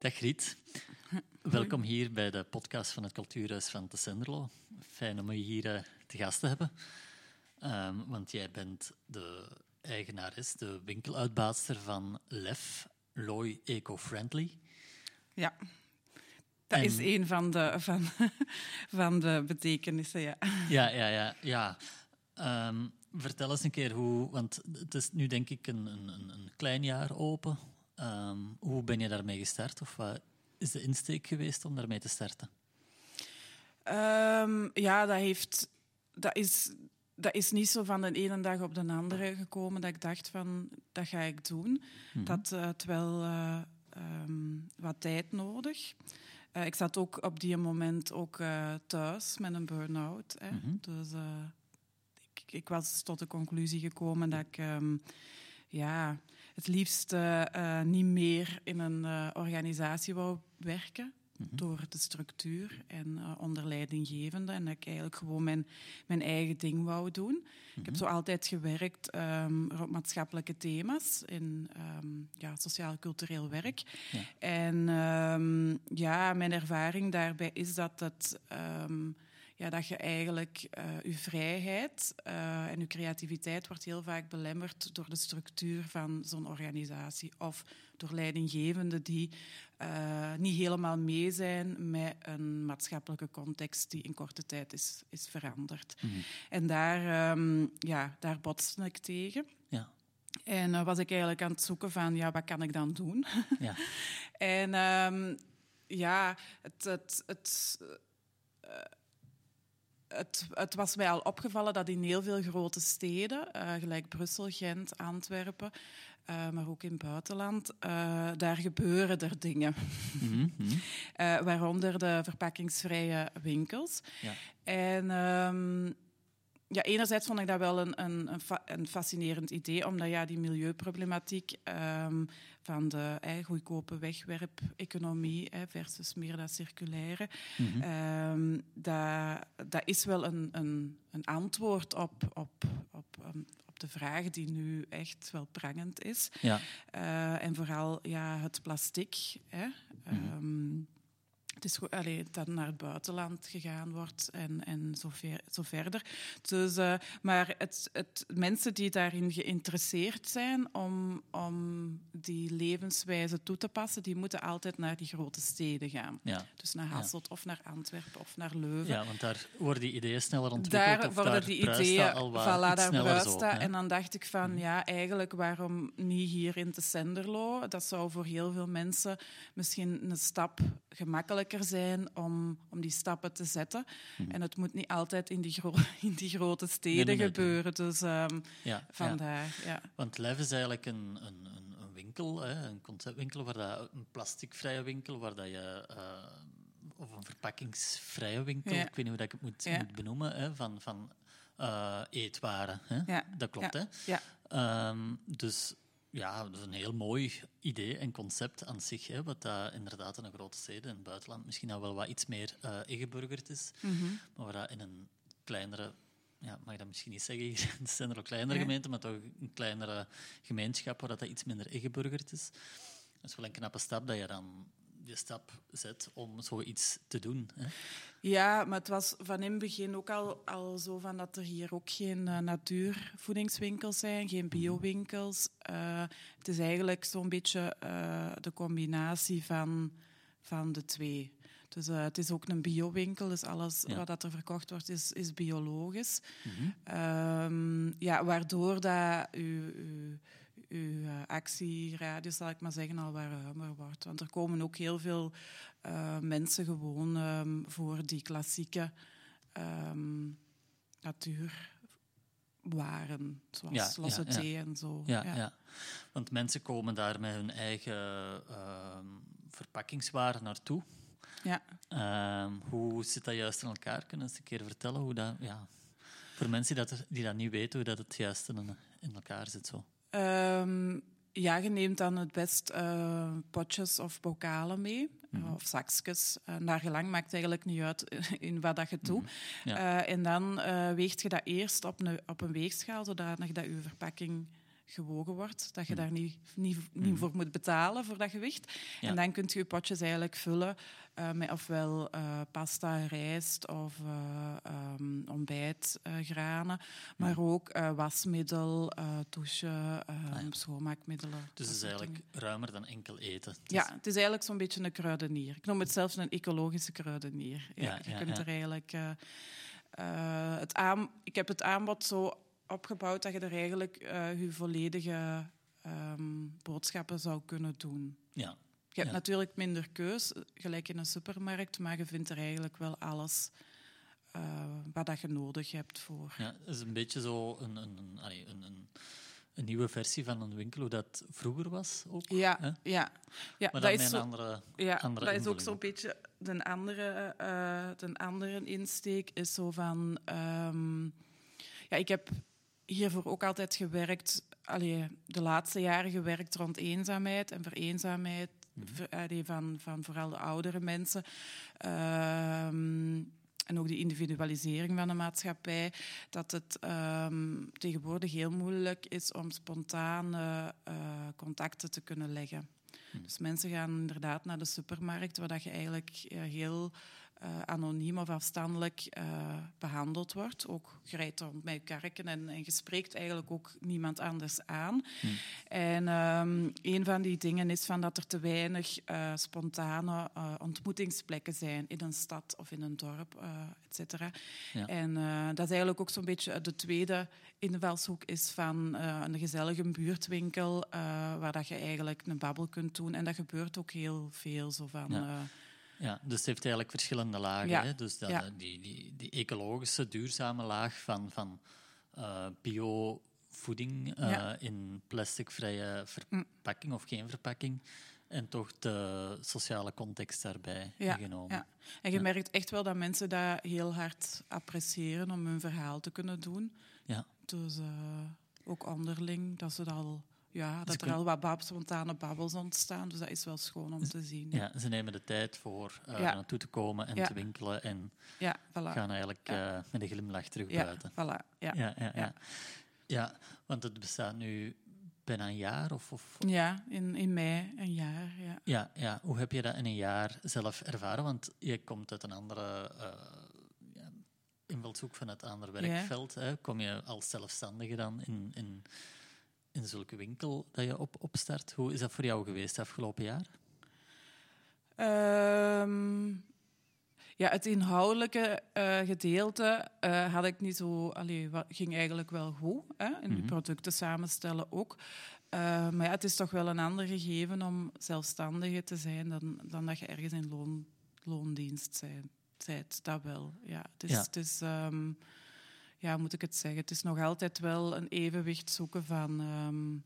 Dag Riet. Welkom hier bij de podcast van het Cultuurhuis van de Senderlo. Fijn om je hier uh, te gast te hebben. Um, want jij bent de eigenares, de winkeluitbaatster van LEF, Loy Eco-Friendly. Ja, dat en... is een van de, van, van de betekenissen, ja. Ja, ja, ja. ja. Um, vertel eens een keer hoe, want het is nu denk ik een, een, een klein jaar open. Um, hoe ben je daarmee gestart? Of wat is de insteek geweest om daarmee te starten? Um, ja, dat, heeft, dat, is, dat is niet zo van de ene dag op de andere gekomen dat ik dacht van, dat ga ik doen. Mm -hmm. Dat had wel uh, um, wat tijd nodig. Uh, ik zat ook op die moment ook uh, thuis met een burn-out. Mm -hmm. Dus ik, ik, was tot de conclusie gekomen dat ik um, ja, het liefst uh, uh, niet meer in een uh, organisatie wou werken. -hmm. Door de structuur en onder leidinggevende. En dat ik eigenlijk gewoon mijn, mijn eigen ding wou doen. Mm -hmm. Ik heb zo altijd gewerkt um, rond maatschappelijke thema's in um, ja, sociaal-cultureel werk. Ja. En um, ja, mijn ervaring daarbij is dat het ja, dat je eigenlijk uh, je vrijheid uh, en je creativiteit wordt heel vaak belemmerd door de structuur van zo'n organisatie of door leidinggevenden die uh, niet helemaal mee zijn met een maatschappelijke context die in korte tijd is, is veranderd. Mm -hmm. En daar, um, ja, daar botste ik tegen. Ja. En was ik eigenlijk aan het zoeken van, ja, wat kan ik dan doen? Ja. en um, ja, het... het, het het, het, was mij al opgevallen dat in heel veel grote steden, uh, gelijk Brussel, Gent, Antwerpen, uh, maar ook in het buitenland, uh, daar gebeuren er dingen. Mm -hmm. waaronder de verpakkingsvrije winkels. Ja. En um, ja, enerzijds vond ik dat wel een, een, een fascinerend idee, omdat ja, die milieuproblematiek um, van de eh, goedkope wegwerp-economie eh, versus meer dat circulaire, mm -hmm. um, dat, dat is wel een, een, een antwoord op, op, op, um, op de vraag die nu echt wel prangend is. Ja. Uh, en vooral ja, het plastic. Hè. Mm -hmm. Het is goed, allee, dat naar het buitenland gegaan wordt en, en zo, ver, zo verder. Dus, uh, maar het, het, mensen die daarin geïnteresseerd zijn om, om die levenswijze toe te passen, die moeten altijd naar die grote steden gaan. Ja. Dus naar Hasselt ja. of naar Antwerpen of naar Leuven. Ja, want daar worden die ideeën sneller ontwikkeld. Daar worden daar die ideeën, al voilà, daar bruist En dan dacht ik van, ja, eigenlijk waarom niet hier in de Senderlo? Dat zou voor heel veel mensen misschien een stap gemakkelijk zijn om, om die stappen te zetten. Mm. En het moet niet altijd in die, gro in die grote steden nee, nee, nee, gebeuren. Dus um, ja, vandaar. Ja. ja. Want Lef is eigenlijk een, een, een winkel, hè, een conceptwinkel, waar dat, een plasticvrije winkel, waar dat je. Uh, of een verpakkingsvrije winkel, ja. ik weet niet hoe ik het moet, moet benoemen, hè, van, van uh, eetwaren. Hè? Dat klopt, hè? Ja. Um, dus ja, dat is een heel mooi idee en concept aan zich, hè, wat dat inderdaad in een grote steden in het buitenland misschien al wel wat iets meer uh, ingeburgerd is, mm -hmm. maar waar dat in een kleinere, ja, mag ik dat misschien niet zeggen, het zijn er ook kleinere ja. gemeenten, maar toch een kleinere gemeenschap waar dat, dat iets minder ingeburgerd is. Dat is wel een knappe stap dat je dan je stap zet om zoiets te doen. Hè? Ja, maar het was van in het begin ook al, al zo van dat er hier ook geen uh, natuurvoedingswinkels zijn, geen biowinkels. Uh, het is eigenlijk zo'n beetje uh, de combinatie van, van de twee. Dus het is ook een biowinkel, dus alles ja. wat dat er verkocht wordt is, is biologisch. Mm -hmm. um, ja, waardoor dat u, u, uw uh, actieradius, zal ik maar zeggen, al wat ruimer wordt. Want er komen ook heel veel uh, mensen gewoon um, voor die klassieke um, natuurwaren, zoals ja, losse ja, thee ja. en zo. Ja, ja. want mensen komen daar met hun eigen uh, verpakkingswaren naartoe. Ja. Hoe zit dat juist in elkaar? Kunnen eens een keer vertellen hoe dat... Ja, voor mensen die dat, die dat niet weten, hoe dat het juist in, in elkaar zit zo. Um, ja, je neemt dan het best uh, potjes of bokalen mee, mm -hmm. of zakjes. Uh, naar gelang maakt eigenlijk niet uit in wat dat je doet. Mm -hmm. ja. uh, en dan weegt je dat eerst op een, op een weegschaal, zodanig dat je verpakking gewogen wordt. Dat je daar niet, niet, niet voor moet betalen voor dat gewicht. Ja. En dan kun je je potjes eigenlijk vullen eh, met ofwel eh, pasta, rijst of eh um, ontbijtgranen. maar ook wasmiddel, douchen, eh, ja. schoonmaakmiddelen. Dus het is eigenlijk dingen. ruimer dan enkel eten. Ja, het is eigenlijk zo'n beetje een kruidenier. Ik noem het zelfs een ecologische kruidenier. Ja, je kunt er eigenlijk... het aan, ik heb het aanbod zo opgebouwd dat je er eigenlijk eh, je volledige ehm, boodschappen zou kunnen doen. ja. Je hebt Ja. natuurlijk minder keus, gelijk in een supermarkt, maar je vindt er eigenlijk wel alles eh, wat dat je nodig hebt voor. Ja, het is een beetje zo een, een, een, een, een, een nieuwe versie van een winkel, hoe dat vroeger was ook. Ja, hè? ja. ja Maar dat is een zo- andere... Ja, andere dat is ook zo'n beetje de andere, de andere insteek is zo van. ehm, ja, ik heb hiervoor ook altijd gewerkt, allee, de laatste jaren gewerkt rond eenzaamheid en vereenzaamheid ver- allee, van, van vooral de oudere mensen. Ehm, en ook die individualisering van de maatschappij, dat het ehm, tegenwoordig heel moeilijk is om spontane eh, contacten te kunnen leggen. Mhm. Dus mensen gaan inderdaad naar de supermarkt, waar dat je eigenlijk eh, heel eh, anoniem of afstandelijk eh, behandeld wordt. Ook je rijdt rond met je karken en, en je spreekt eigenlijk ook niemand anders aan. Hmm. En ehm, een van die dingen is van dat er te weinig eh, spontane ontmoetingsplekken zijn in een stad of in een dorp, et cetera. Ja. En dat is eigenlijk ook zo'n beetje de tweede invalshoek is van een gezellige buurtwinkel waar dat je eigenlijk een babbel kunt doen. En dat gebeurt ook heel veel. Zo van, Ja. Eh, Ja, dus het heeft eigenlijk verschillende lagen. Ja. Hè? Dus dat, Ja. die, die, die ecologische, duurzame laag van, van eh, bio-voeding eh, in plasticvrije verpakking of geen verpakking. En toch de sociale context daarbij Ja, genomen. ja. En je Ja. merkt echt wel dat mensen dat heel hard appreciëren om hun verhaal te kunnen doen. Ja. Dus eh, ook onderling, dat, ze dat, al, ja, dat er al wat spontane babbels ontstaan. Dus dat is wel schoon om te zien. Ja, ze nemen de tijd voor eh, Ja. naartoe te komen en Ja. te winkelen en Ja, voilà. gaan eigenlijk eh, met een glimlach terug Ja, buiten. voilà. Ja. Ja, ja, ja. Want het bestaat nu bijna een jaar of, of Ja, in, in mei een jaar. Ja. Ja, ja, hoe heb je dat in een jaar zelf ervaren? Want je komt uit een andere uh, ja, invalshoek van het andere werkveld. Hè? Kom je als zelfstandige dan in, in, in zulke winkel dat je op, opstart? Hoe is dat voor jou geweest afgelopen jaar? Ehm, ja, het inhoudelijke eh, gedeelte eh, had ik niet zo... Allee, wa- ging eigenlijk wel goed. Hè? En die Mhm. producten samenstellen ook. Eh, maar ja, het is toch wel een ander gegeven om zelfstandige te zijn dan, dan dat je ergens in loon, loondienst zijt. Dat wel, ja. Het is... Ja. Het is ehm, ja, moet ik het zeggen? Het is nog altijd wel een evenwicht zoeken van... ehm,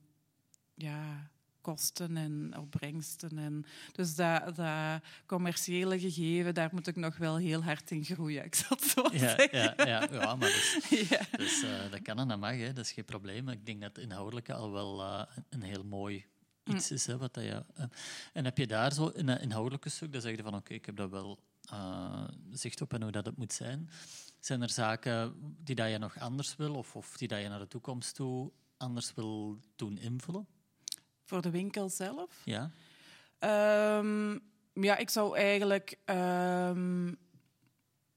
ja, kosten en opbrengsten. En, dus dat, dat commerciële gegeven, daar moet ik nog wel heel hard in groeien. Ik zal het zo Ja, zeggen. ja, ja, ja maar dus, Ja. dus, eh, dat kan en dat mag, hè. dat is geen probleem. Ik denk dat het inhoudelijke al wel eh, een heel mooi iets is. Hè, wat dat je, eh, en heb je daar zo in een inhoudelijke stuk, dan zeg je van oké, ik heb dat wel eh, zicht op en hoe dat het moet zijn. Zijn er zaken die dat je nog anders wil of, of die dat je naar de toekomst toe anders wil doen invullen? Voor de winkel zelf? Ja, Ehm, ja, ik zou eigenlijk... ehm,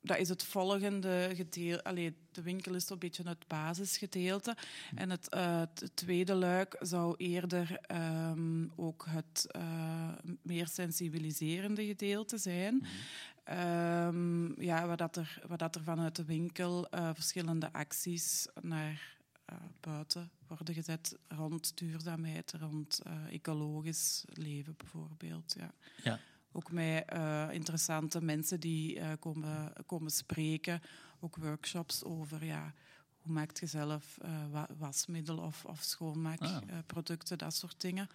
dat is het volgende gedeelte. Allee, de winkel is een beetje het basisgedeelte. En het, eh, het tweede luik zou eerder ehm, ook het eh, meer sensibiliserende gedeelte zijn. Ehm, ja, waar, dat er, waar dat er vanuit de winkel eh, verschillende acties naar eh, buiten worden gezet rond duurzaamheid, rond eh, ecologisch leven bijvoorbeeld. Ja. ja, Ook met interessante mensen die komen, komen spreken, ook workshops over ja, hoe maakt je zelf wa- wasmiddel of, of Ah. schoonmaakproducten, dat soort dingen.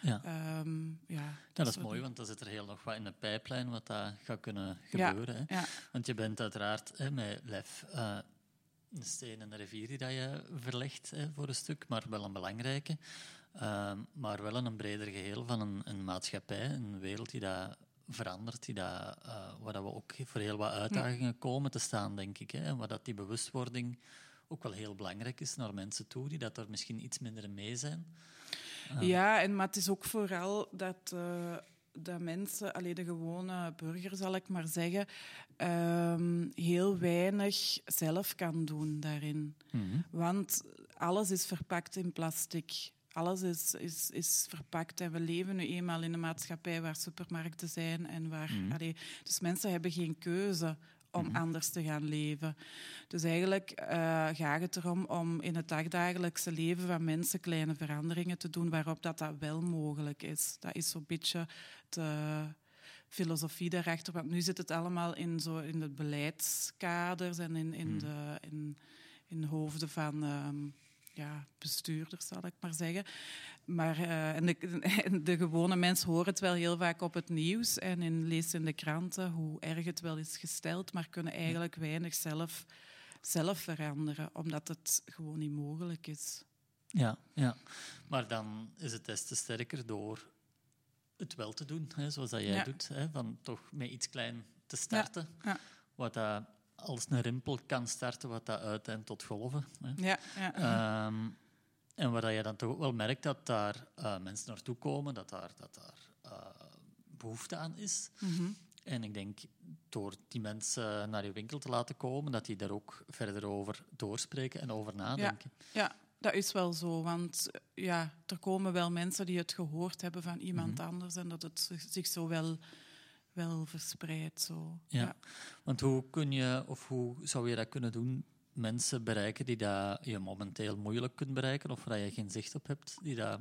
Ja. Ehm, ja, Ja, dat is mooi, want dan zit er heel nog wat in de pijplijn wat dat gaat kunnen Ja, gebeuren. Hè. Want je bent uiteraard hè, met lef eh, een steen in de rivier die dat je verlegt hè, voor een stuk, maar wel een belangrijke. Ehm, maar wel in een breder geheel van een, een maatschappij, een wereld die dat verandert, die dat, eh, waar dat we ook voor heel wat uitdagingen komen te staan, denk ik. Hè, en waar dat die bewustwording ook wel heel belangrijk is naar mensen toe die dat er misschien iets minder mee zijn. Ja, en, maar het is ook vooral dat, uh, dat mensen, alleen de gewone burger zal ik maar zeggen, ehm, heel weinig zelf kan doen daarin. Mhm. Want alles is verpakt in plastic. Alles is, is, is verpakt en we leven nu eenmaal in een maatschappij waar supermarkten zijn en waar. Allee, dus mensen hebben geen keuze om Mhm. anders te gaan leven. Dus eigenlijk eh, gaat het erom om in het dagdagelijkse leven van mensen kleine veranderingen te doen waarop dat, dat wel mogelijk is. Dat is zo'n beetje de filosofie daarachter. Want nu zit het allemaal in, zo, in de beleidskaders en in, in, Hmm. de, in, in hoofden van ehm, ja, bestuurders, zal ik maar zeggen. Maar eh, en de, de gewone mens hoort het wel heel vaak op het nieuws en in, leest in de kranten hoe erg het wel is gesteld, maar kunnen eigenlijk weinig zelf, zelf veranderen, omdat het gewoon niet mogelijk is. Ja, ja. Maar dan is het des te sterker door het wel te doen, hè, zoals dat jij Ja. doet. Hè, van toch met iets klein te starten. ja. Wat dat als een rimpel kan starten, wat dat uiteindt tot golven. Hè. Ja, ja. Ehm, en waar dat je dan toch ook wel merkt dat daar eh, mensen naartoe komen, dat daar, dat daar eh, behoefte aan is. Mhm. En ik denk, door die mensen naar je winkel te laten komen, dat die daar ook verder over doorspreken en over nadenken. Ja, dat is wel zo. Want ja, er komen wel mensen die het gehoord hebben van iemand Mhm. anders en dat het zich zo wel, wel verspreidt. Zo. Ja. Want hoe kun je, of hoe zou je dat kunnen doen, mensen bereiken die dat je momenteel moeilijk kunt bereiken, of waar je geen zicht op hebt, die dat,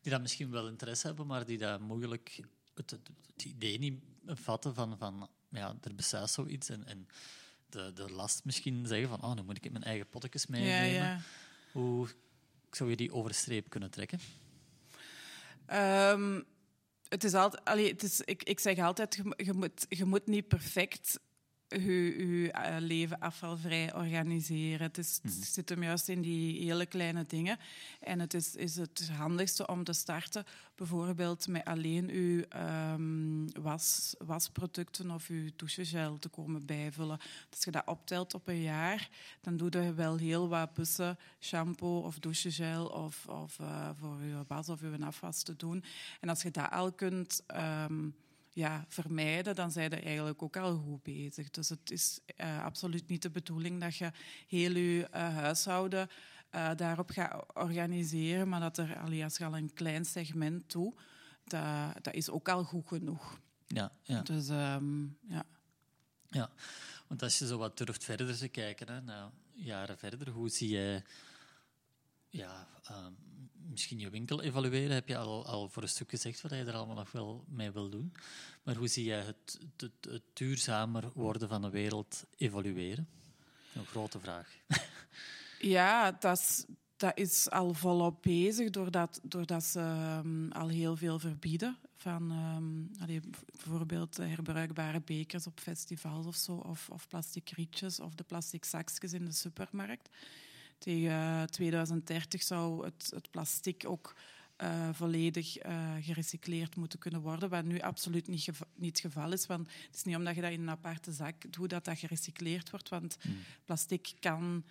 die dat misschien wel interesse hebben, maar die dat moeilijk het, het, het idee niet vatten van, van ja, er bestaat zoiets en, en de, de last misschien zeggen van, oh, nu moet ik mijn eigen pottekjes Ja, meenemen. ja. Hoe zou je die over de streep kunnen trekken? Ehm, het is altijd, allee, het is, ik, ik zeg altijd, je, je, moet, je moet niet perfect je, eh, leven afvalvrij organiseren. Het, is, het zit hem juist in die hele kleine dingen. En het is, is het handigste om te starten, bijvoorbeeld met alleen uw ehm, was, wasproducten of uw douchegel te komen bijvullen. Als je dat optelt op een jaar, dan doe je wel heel wat bussen shampoo of douchegel of, of eh, voor je was of je afwas te doen. En als je dat al kunt ehm, ja, vermijden, dan zijn je eigenlijk ook al goed bezig. Dus het is eh, absoluut niet de bedoeling dat je heel je eh, huishouden eh, daarop gaat organiseren, maar dat er, allee, als je al een klein segment toe, dat, dat is ook al goed genoeg. Ja, ja. Dus ehm, ja. Ja, want als je zo wat durft verder te kijken, hè, nou, jaren verder, hoe zie jij ja, ehm, misschien je winkel evalueren? Heb je al, al voor een stuk gezegd wat je er allemaal nog wel mee wil doen. Maar hoe zie jij het, het, duurzamer worden van de wereld evalueren? Een grote vraag. Ja, dat is, is al volop bezig, doordat, doordat ze ehm, al heel veel verbieden. Van ehm, bijvoorbeeld herbruikbare bekers op festivals of zo, of, of plastic rietjes of de plastic zakjes in de supermarkt. Tegen eh, 2030 zou het, het plastic ook eh, volledig eh, gerecycleerd moeten kunnen worden, wat nu absoluut niet, geva- niet het geval is. Want het is niet omdat je dat in een aparte zak doet dat dat gerecycleerd wordt, want plastic kan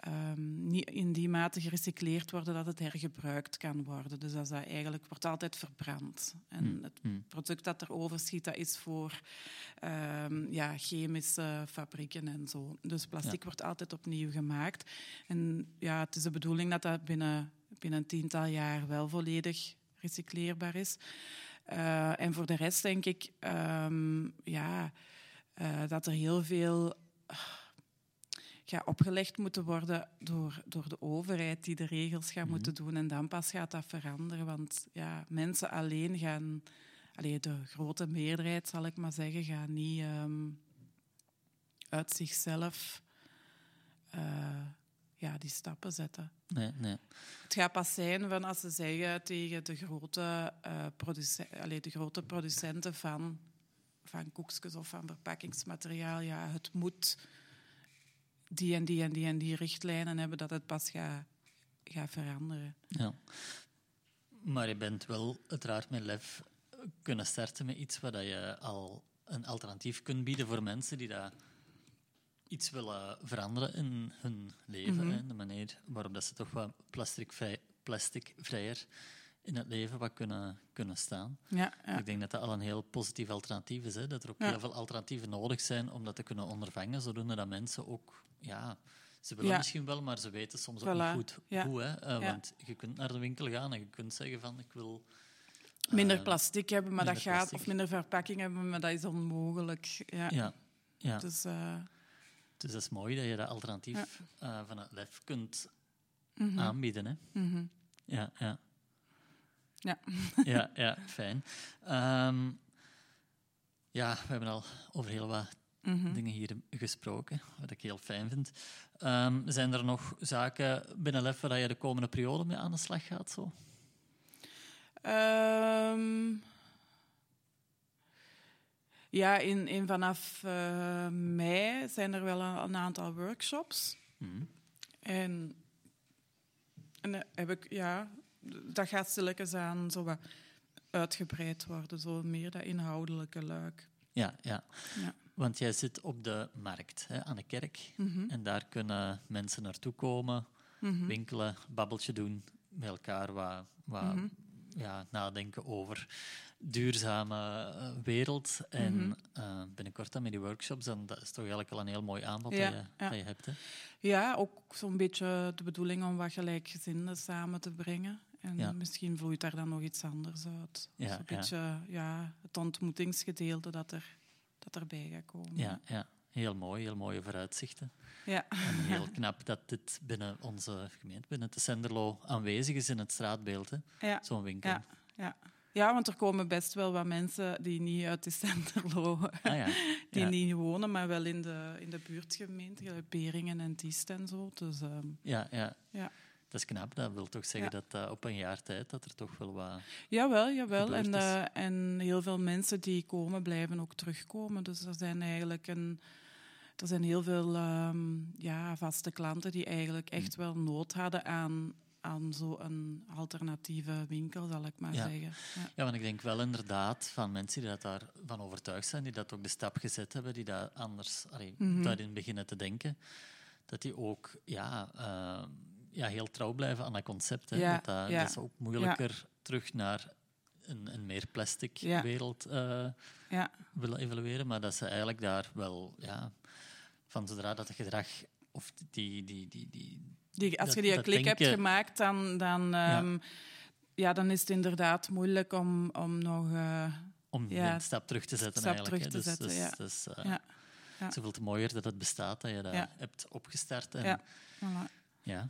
ehm, niet in die mate gerecycleerd worden dat het hergebruikt kan worden. Dus dat, dat eigenlijk wordt altijd verbrand. En het Hmm. product dat er overschiet, dat is voor ehm, ja, chemische fabrieken en zo. Dus plastic Ja. wordt altijd opnieuw gemaakt. En ja, het is de bedoeling dat dat binnen, binnen een tiental jaar wel volledig recycleerbaar is. Eh, en voor de rest denk ik ehm, ja, eh, dat er heel veel gaat opgelegd moeten worden door, door de overheid die de regels gaat moeten doen. En dan pas gaat dat veranderen. Want ja, mensen alleen gaan... Allee, de grote meerderheid, zal ik maar zeggen, gaat niet ehm, uit zichzelf eh, ja, die stappen zetten. Nee, nee. Het gaat pas zijn van als ze zeggen tegen de grote, eh, produce- allee, de grote producenten van, van koekjes of van verpakkingsmateriaal, ja, het moet die en die en die en die richtlijnen hebben, dat het pas gaat, gaat veranderen. Ja. Maar je bent wel uiteraard met lef kunnen starten met iets waar dat je al een alternatief kunt bieden voor mensen die dat iets willen veranderen in hun leven. Mhm. hè, de manier waarop dat ze toch wat plasticvrij, plasticvrijer in het leven wat kunnen, kunnen staan. Ja, ja. Ik denk dat dat al een heel positief alternatief is. Hè? Dat er ook Ja. heel veel alternatieven nodig zijn om dat te kunnen ondervangen, zodoende dat mensen ook... Ja, ze willen misschien wel, maar ze weten soms ook niet goed hoe. Hè? Eh. Want je kunt naar de winkel gaan en je kunt zeggen van ik wil... Minder eh, plastic hebben, maar dat gaat. plastic. Of minder verpakking hebben, maar dat is onmogelijk. Ja. Ja. Dus, eh, dus dat is mooi dat je dat alternatief van het lef kunt mhm, aanbieden. Hè? mhm. Ja, ja. Ja. ja, ja, fijn. Ehm, ja, we hebben al over heel wat Mhm. dingen hier gesproken, wat ik heel fijn vind. Ehm, zijn er nog zaken binnen LEF waar je de komende periode mee aan de slag gaat? Zo? Ehm, ja, in, in vanaf eh, mei zijn er wel een, een aantal workshops. Mhm. En, en eh, heb ik, ja, dat gaat stilletjes aan zo wat uitgebreid worden, zo meer dat inhoudelijke luik. Ja, ja. Ja. Want jij zit op de markt, hè, aan de kerk. Mhm, En daar kunnen mensen naartoe komen, mhm. winkelen, babbeltje doen, met elkaar wat, wat Mhm. ja, nadenken over duurzame eh, wereld. En eh, binnenkort dan met die workshops, dan dat is toch eigenlijk al een heel mooi aanbod Ja, dat, je, ja. dat je hebt. Hè? Ja, ook zo'n beetje de bedoeling om wat gelijkgezinden samen te brengen. En Ja. misschien vloeit daar dan nog iets anders uit. Ja, dus een ja. beetje ja, het ontmoetingsgedeelte dat, er, dat erbij gaat komen. Ja, ja, heel mooi, heel mooie vooruitzichten. Ja. En heel knap dat dit binnen onze gemeente, binnen het Senderlo, aanwezig is in het straatbeeld. Zo'n winkel. Ja, ja. ja, want er komen best wel wat mensen die niet uit de Centerlo Ah, ja. die niet wonen, maar wel in de, in de buurtgemeente, Beringen en Tiest en zo. Dus ehm, Ja, ja. ja. Dat is knap. Dat wil toch zeggen Ja. dat eh, op een jaar tijd dat er toch wel wat... Jawel, jawel. En, eh, en heel veel mensen die komen, blijven ook terugkomen. Dus er zijn eigenlijk een, er zijn heel veel ehm, ja, vaste klanten die eigenlijk echt Hm. wel nood hadden aan, aan zo'n alternatieve winkel, zal ik maar Ja. zeggen. Ja. Ja, want ik denk wel inderdaad van mensen die dat daarvan overtuigd zijn, die dat ook de stap gezet hebben, die dat anders allee, Mhm. daarin beginnen te denken, dat die ook ja, eh, ja, heel trouw blijven aan dat concept. Hè. Ja, dat, dat, ja. dat ze ook moeilijker terug naar een, een meer plastic wereld eh, Ja. willen evalueren, maar dat ze eigenlijk daar wel ja, van zodra dat het gedrag of die, die, die, die, Die, als je die dat klik hebt gemaakt, dan, dan, ehm, ja. dan is het inderdaad moeilijk om, om nog... eh, om een stap terug te zetten stap eigenlijk. terug te dus, zetten, dus, ja. dus, eh. Ja. Zoveel te mooier dat het bestaat, dat je dat Ja. hebt opgestart. En, Ja. voilà. Ja.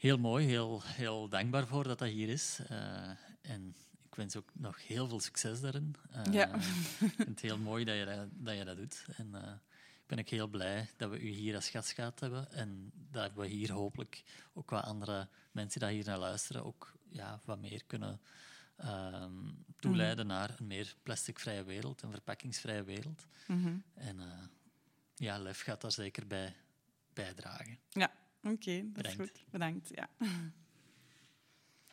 Heel mooi, heel, heel dankbaar voor dat dat hier is. Eh, en ik wens ook nog heel veel succes daarin. Eh, Ja. ik vind het heel mooi dat je dat, dat, je dat doet. En eh, ik ben ook heel blij dat we u hier als gast gehad hebben. En dat we hier hopelijk ook wat andere mensen die hier naar luisteren ook ja, wat meer kunnen ehm, toeleiden naar een meer plasticvrije wereld, een verpakkingsvrije wereld. Mhm. En ja, LEF gaat daar zeker bij bijdragen. Ja, oké, dat is Bedankt. goed. Bedankt. Ja.